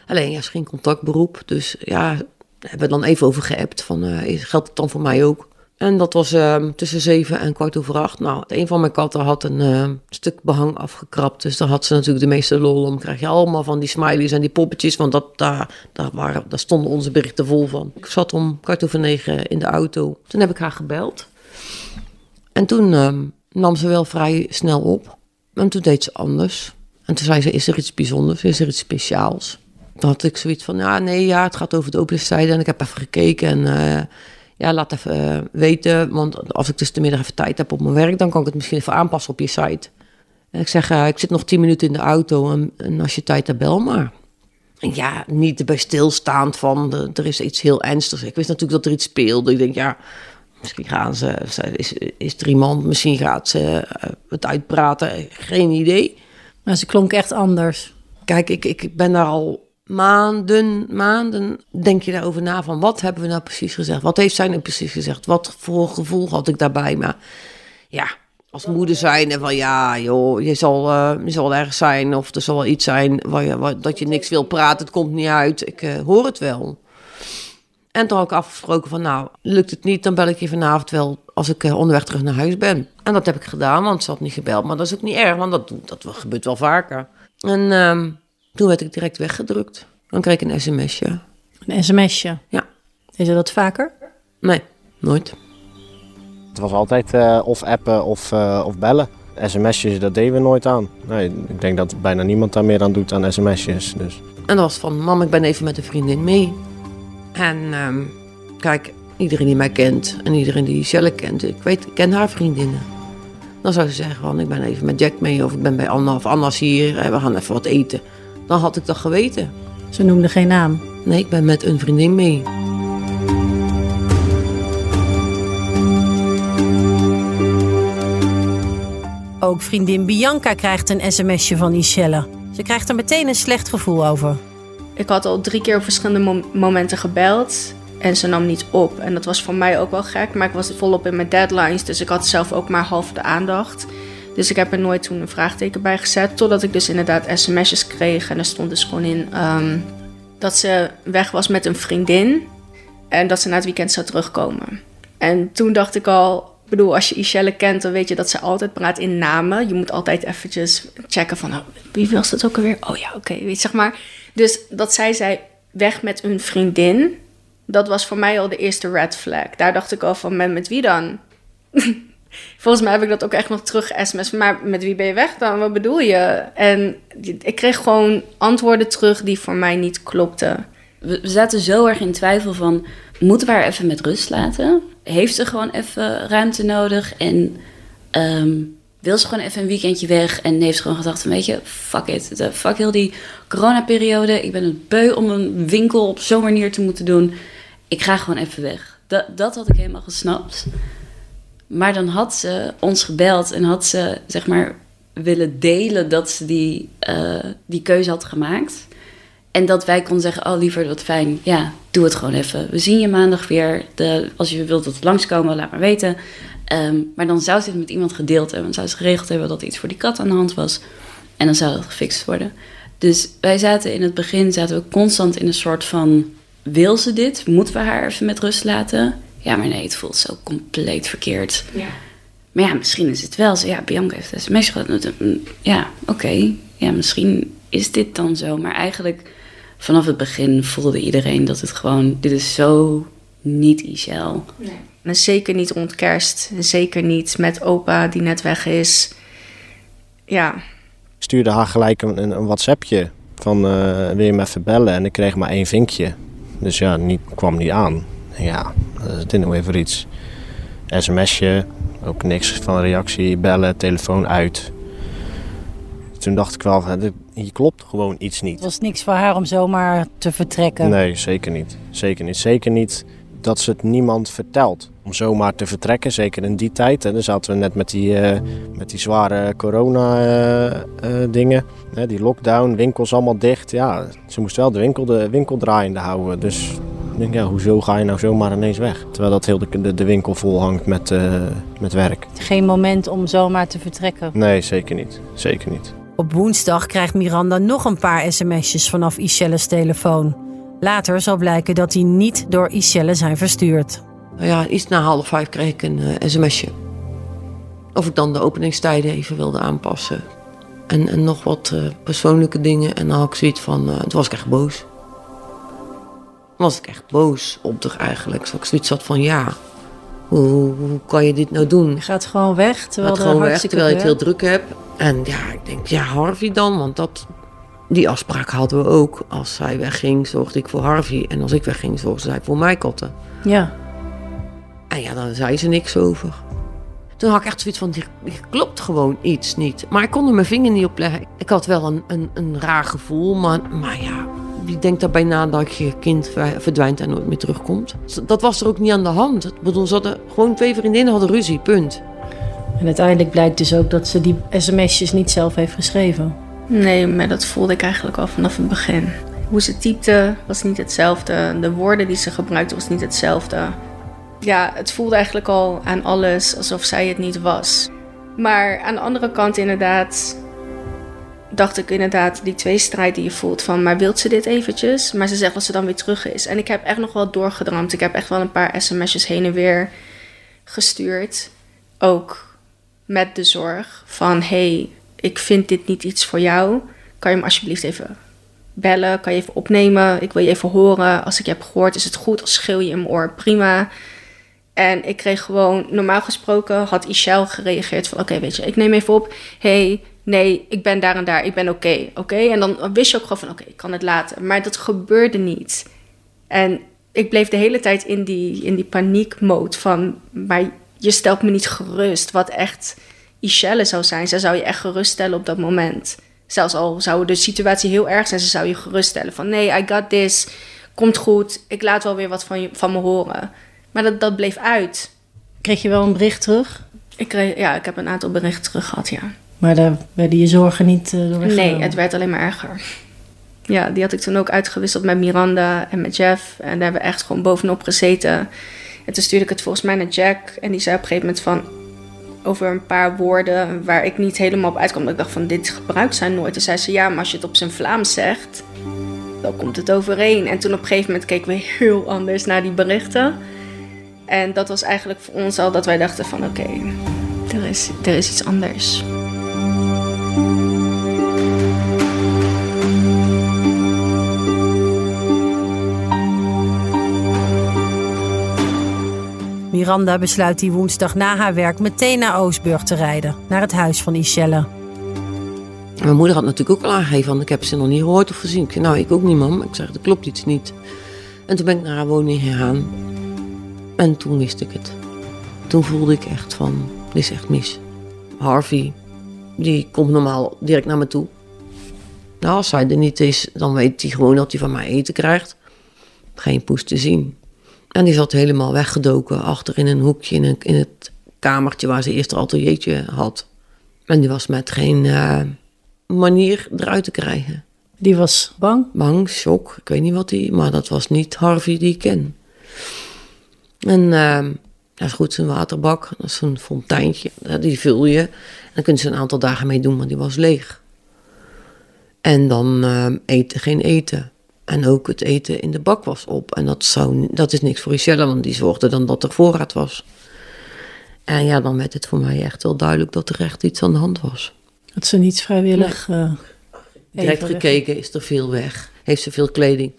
Alleen, ja, is geen contactberoep. Dus ja, hebben we dan even over geappt van, uh, geldt het dan voor mij ook? En dat was uh, tussen zeven en kwart over acht. Nou, een van mijn katten had een uh, stuk behang afgekrapt. Dus daar had ze natuurlijk de meeste lol om. Krijg je allemaal van die smileys en die poppetjes. Want dat, daar, daar, waren, daar stonden onze berichten vol van. Ik zat om kwart over negen in de auto. Toen heb ik haar gebeld. En toen uh, nam ze wel vrij snel op. En toen deed ze anders. En toen zei ze, is er iets bijzonders? Is er iets speciaals? Dan had ik zoiets van, ja, nee, ja, het gaat over de openingstijden. En ik heb even gekeken en eh, ja, laat even uh, weten. Want als ik dus de middag even tijd heb op mijn werk, dan kan ik het misschien even aanpassen op je site. En ik zeg, uh, ik zit nog tien minuten in de auto en, en als je tijd hebt, bel maar. En ja, niet erbij stilstaand van, de, er is iets heel ernstigs. Ik wist natuurlijk dat er iets speelde. Ik denk, ja, misschien gaan ze, is, is er iemand, misschien gaat ze het uitpraten. Geen idee. Maar ze klonk echt anders. Kijk, ik, ik ben daar al maanden, maanden denk je daarover na van wat hebben we nou precies gezegd? Wat heeft zij nou precies gezegd? Wat voor gevoel had ik daarbij? Maar ja, als moeder zijn en van ja, joh, je zal, uh, je zal zijn of er zal wel iets zijn waar je, waar, dat je niks wil praten, het komt niet uit. Ik uh, hoor het wel. En toen had ik afgesproken van nou, lukt het niet, dan bel ik je vanavond wel als ik uh, onderweg terug naar huis ben. En dat heb ik gedaan, want ze had niet gebeld. Maar dat is ook niet erg, want dat, dat gebeurt wel vaker. En ehm, toen werd ik direct weggedrukt. Dan kreeg ik een sms'je. Een sms'je? Ja. Is er dat vaker? Nee, nooit. Het was altijd uh, of appen of, uh, of bellen. SMS'jes, dat deden we nooit aan. Nee, ik denk dat bijna niemand daar meer aan doet aan sms'jes. Dus. En dat was van, mam, ik ben even met een vriendin mee. En um, kijk, iedereen die mij kent en iedereen die Shelle kent, ik weet, ik ken haar vriendinnen. Dan zou ze zeggen van, ik ben even met Jack mee of ik ben bij Anna of Anna's hier en we gaan even wat eten. Dan had ik dat geweten. Ze noemde geen naam? Nee, ik ben met een vriendin mee. Ook vriendin Bianca krijgt een sms'je van Ishelle. Ze krijgt er meteen een slecht gevoel over. Ik had al drie keer op verschillende mom momenten gebeld en ze nam niet op. En dat was voor mij ook wel gek, maar ik was volop in mijn deadlines, dus ik had zelf ook maar half de aandacht. Dus ik heb er nooit toen een vraagteken bij gezet. Totdat ik dus inderdaad sms'jes kreeg. En er stond dus gewoon in um, dat ze weg was met een vriendin. En dat ze na het weekend zou terugkomen. En toen dacht ik al, Ik bedoel, als je Ishelle kent, dan weet je dat ze altijd praat in namen. Je moet altijd eventjes checken van, oh, wie was dat ook alweer? Oh ja, oké, weet je, zeg maar. Dus dat zij zei, weg met hun vriendin, dat was voor mij al de eerste red flag. Daar dacht ik al van, met, met wie dan? Volgens mij heb ik dat ook echt nog terug sms. Maar met wie ben je weg dan? Wat bedoel je? En ik kreeg gewoon antwoorden terug die voor mij niet klopten. We zaten zo erg in twijfel van... moeten we haar even met rust laten? Heeft ze gewoon even ruimte nodig? En ehm, wil ze gewoon even een weekendje weg? En heeft ze gewoon gedacht weet je, fuck it. Fuck heel die coronaperiode. Ik ben het beu om een winkel op zo'n manier te moeten doen. Ik ga gewoon even weg. Dat, dat had ik helemaal gesnapt. Maar dan had ze ons gebeld en had ze zeg maar willen delen dat ze die, eh, die keuze had gemaakt. En dat wij konden zeggen, oh liever, wat fijn, ja, doe het gewoon even. We zien je maandag weer. De, als je wilt dat we langskomen, laat maar weten. Ehm, maar dan zou ze het met iemand gedeeld hebben. Dan zou ze geregeld hebben dat iets voor die kat aan de hand was. En dan zou dat gefixt worden. Dus wij zaten in het begin zaten we constant in een soort van... Wil ze dit? Moeten we haar even met rust laten? Ja, maar nee, het voelt zo compleet verkeerd. Ja. Maar ja, misschien is het wel zo. Ja, Bianca heeft een sms gehad. Ja, oké. Ja, misschien is dit dan zo. Maar eigenlijk vanaf het begin voelde iedereen dat het gewoon... Dit is zo niet Ishel. En zeker niet rond kerst. En zeker niet met opa die net weg is. Ja, Ik stuurde haar gelijk een, een, WhatsAppje van eh, wil je me even bellen? En ik kreeg maar één vinkje. Dus ja, niet, kwam niet aan. Ja, dat is dit nou weer voor iets. SMSje, ook niks van reactie, bellen, telefoon uit. Toen dacht ik wel, hier klopt gewoon iets Het niet. was niks voor haar om zomaar te vertrekken. Nee, zeker niet. Zeker niet. Zeker niet dat ze het niemand vertelt. Om zomaar te vertrekken, zeker in die tijd. Hè. Dan zaten we net met die, eh, met die zware corona-dingen. die lockdown, winkels allemaal dicht. Ja, ze moest wel de winkel, de winkel draaiende houden. Dus ik denk, ja, hoezo ga je nou zomaar ineens weg? Terwijl dat heel de, de, de winkel vol hangt met, eh, met werk. Geen moment om zomaar te vertrekken. Nee, zeker niet. Zeker niet. Op woensdag krijgt Miranda nog een paar sms'jes vanaf Ishelle's telefoon. Later zal blijken dat die niet door Ishelle zijn verstuurd. Nou ja, iets na half vijf kreeg ik een eh, sms'je. Of ik dan de openingstijden even wilde aanpassen. En, en nog wat eh, persoonlijke dingen. En dan had ik zoiets van, toen was ik echt boos. Was ik echt boos op haar eigenlijk. Zo ik zoiets had van, ja, hoe, hoe kan je dit nou doen? Je gaat gewoon weg, terwijl Gaat gewoon weg, terwijl ik het heel druk heb. En ja, ik denk, ja, Harvey dan. Want dat, die afspraak hadden we ook. Als zij wegging, zorgde ik voor Harvey. En als ik wegging, zorgde zij voor katten. Ja, En ja, daar zei ze niks over. Toen had ik echt zoiets van, hier, hier klopt gewoon iets niet. Maar ik kon er mijn vinger niet op leggen. Ik had wel een, een, een raar gevoel, maar, maar ja... Wie denkt daarbij na dat je kind ver- verdwijnt en nooit meer terugkomt? Dat was er ook niet aan de hand. Ik bedoel, ze hadden gewoon twee vriendinnen hadden ruzie, punt. en uiteindelijk blijkt dus ook dat ze die sms'jes niet zelf heeft geschreven. nee, maar dat voelde ik eigenlijk al vanaf het begin. Hoe ze typte was niet hetzelfde. De woorden die ze gebruikte was niet hetzelfde. Ja, het voelde eigenlijk al aan alles alsof zij het niet was. Maar aan de andere kant inderdaad dacht ik inderdaad die tweestrijd die je voelt van... maar wilt ze dit eventjes? Maar ze zegt dat ze dan weer terug is. En ik heb echt nog wel doorgedramd. Ik heb echt wel een paar sms'jes heen en weer gestuurd. Ook met de zorg van... hey, ik vind dit niet iets voor jou. Kan je me alsjeblieft even bellen? Kan je even opnemen? Ik wil je even horen. Als ik je heb gehoord, is het goed. Als schreeuw je mijn oor, prima. En ik kreeg gewoon, normaal gesproken had Ishel gereageerd van... oké, weet je, ik neem even op. hey, nee, ik ben daar en daar. Ik ben oké, oké? En dan wist je ook gewoon van, oké, ik kan het laten. Maar dat gebeurde niet. En ik bleef de hele tijd in die, in die paniekmode van... maar je stelt me niet gerust, wat echt Ishelle zou zijn. Zij zou je echt geruststellen op dat moment. Zelfs al zou de situatie heel erg zijn, ze zou je geruststellen van... nee, I got this, komt goed, ik laat wel weer wat van, je, van me horen. Maar dat, dat bleef uit. Kreeg je wel een bericht terug? Ik, kreeg, ja, ik heb een aantal berichten terug gehad, ja. Maar daar werden je zorgen niet door Nee, het werd alleen maar erger. Ja, die had ik toen ook uitgewisseld met Miranda en met Jeff. En daar hebben we echt gewoon bovenop gezeten. En toen stuurde ik het volgens mij naar Jack. En die zei op een gegeven moment van... Over een paar woorden waar ik niet helemaal op uitkwam. Dat ik dacht van, dit gebruikt zij nooit. En zei ze, ja, maar als je het op zijn Vlaams zegt... Dan komt het overeen. En toen op een gegeven moment keken we heel anders naar die berichten. En dat was eigenlijk voor ons al dat wij dachten van oké, er, is, er is iets anders. Miranda besluit die woensdag na haar werk meteen naar Oostburg te rijden, naar het huis van Ishelle. Mijn moeder had natuurlijk ook al aangegeven, want ik heb ze nog niet gehoord of gezien. Ik zei, nou, ik ook niet, mam. Ik zeg, er klopt iets niet. En toen ben ik naar haar woning gegaan. En toen wist ik het. Toen voelde ik echt van, dit is echt mis. Harvey, die komt normaal direct naar me toe. Nou, als hij er niet is, dan weet hij gewoon dat hij van mij eten krijgt. Geen poes te zien. En die zat helemaal weggedoken achter in een hoekje in, een, in het kamertje waar ze eerst een ateliertje had. En die was met geen uh, manier eruit te krijgen. Die was bang? Bang, shock. Ik weet niet wat die, maar dat was niet Harvey die ik ken. En uh, dat is goed, zijn waterbak, dat is een fonteintje, die vul je. En dan kun je een aantal dagen mee doen, maar die was leeg. En dan uh, eten, geen eten. En ook het eten in de bak was op. En dat, zou, dat is niks voor Michelle, want die zorgde dan dat er voorraad was. En ja, dan werd het voor mij echt wel duidelijk dat er echt iets aan de hand was. Dat ze niet vrijwillig. Nee. Uh, Direct gekeken is er veel weg. Heeft ze veel kleding.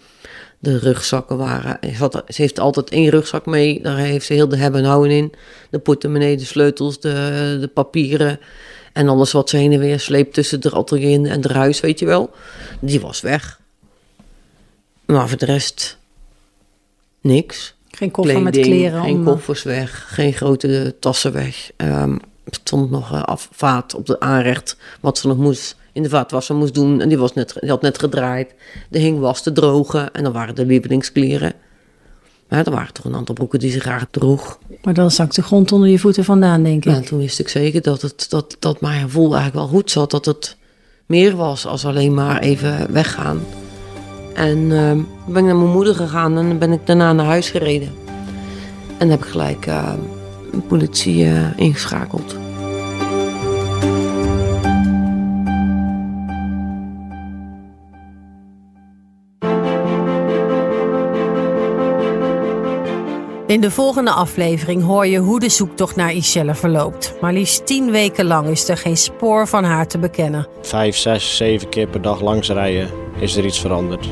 De rugzakken waren. Ze heeft altijd één rugzak mee. Daar heeft ze heel de hebben en houden in. De portemonnee, de sleutels, de, de papieren. En alles wat ze heen en weer sleept tussen de atelier en het huis, weet je wel. Die was weg. Maar voor de rest niks. Geen koffer met kleren. Geen om... koffers weg, geen grote tassen weg. Um, er stond nog uh, afvaat op de aanrecht wat ze nog moest in de vaatwasser moest doen. En die, was net, die had net gedraaid. Er hing was te drogen en dan waren de lievelingskleren. Maar er waren toch een aantal broeken die ze graag droeg. Maar dan zakt de grond onder je voeten vandaan, denk ik. En toen wist ik zeker dat, het, dat, dat mijn gevoel eigenlijk wel goed zat. Dat het meer was als alleen maar even weggaan. En uh, ben ik naar mijn moeder gegaan en ben ik daarna naar huis gereden. En heb ik gelijk uh, de politie uh, ingeschakeld. In de volgende aflevering hoor je hoe de zoektocht naar Ishelle verloopt. Maar liefst tien weken lang is er geen spoor van haar te bekennen. Vijf, zes, zeven keer per dag langs rijden. Is er iets veranderd?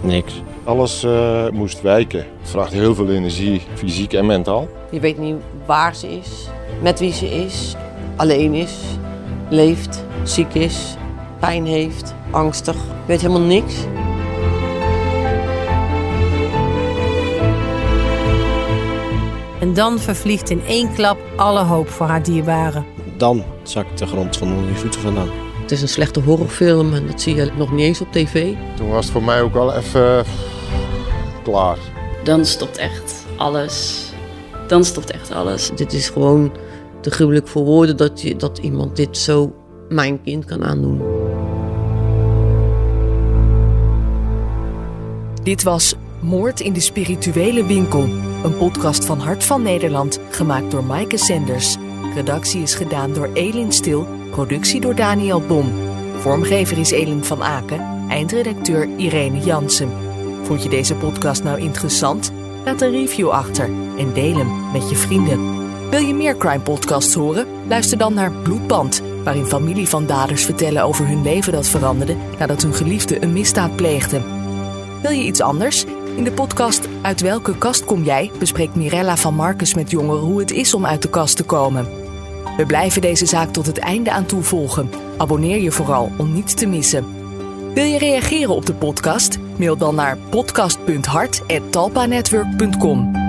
Niks. Alles uh, moest wijken. Het vraagt heel veel energie, fysiek en mentaal. Je weet niet waar ze is, met wie ze is, alleen is, leeft, ziek is, pijn heeft, angstig. Je weet helemaal niks. En dan vervliegt in één klap alle hoop voor haar dierbaren. Dan zakt de grond van onder je voeten vandaan. Het is een slechte horrorfilm en dat zie je nog niet eens op tv. Toen was het voor mij ook wel even klaar. Dan stopt echt alles. Dan stopt echt alles. Dit is gewoon te gruwelijk voor woorden dat, je, dat iemand dit zo mijn kind kan aandoen. Dit was Moord in de Spirituele Winkel. Een podcast van Hart van Nederland, gemaakt door Maaike Senders. Redactie is gedaan door Elin Stil, productie door Daniel Bom. Vormgever is Elin van Aken, eindredacteur Irene Jansen. Vond je deze podcast nou interessant? Laat een review achter en deel hem met je vrienden. Wil je meer crime podcasts horen? Luister dan naar Bloedband, waarin familie van daders vertellen over hun leven dat veranderde nadat hun geliefde een misdaad pleegde. Wil je iets anders? In de podcast Uit welke kast kom jij? bespreekt Mirella van Marcus met jongeren hoe het is om uit de kast te komen. We blijven deze zaak tot het einde aan toe volgen. Abonneer je vooral om niets te missen. Wil je reageren op de podcast? Mail dan naar podcast.hart.talpanetwork.com.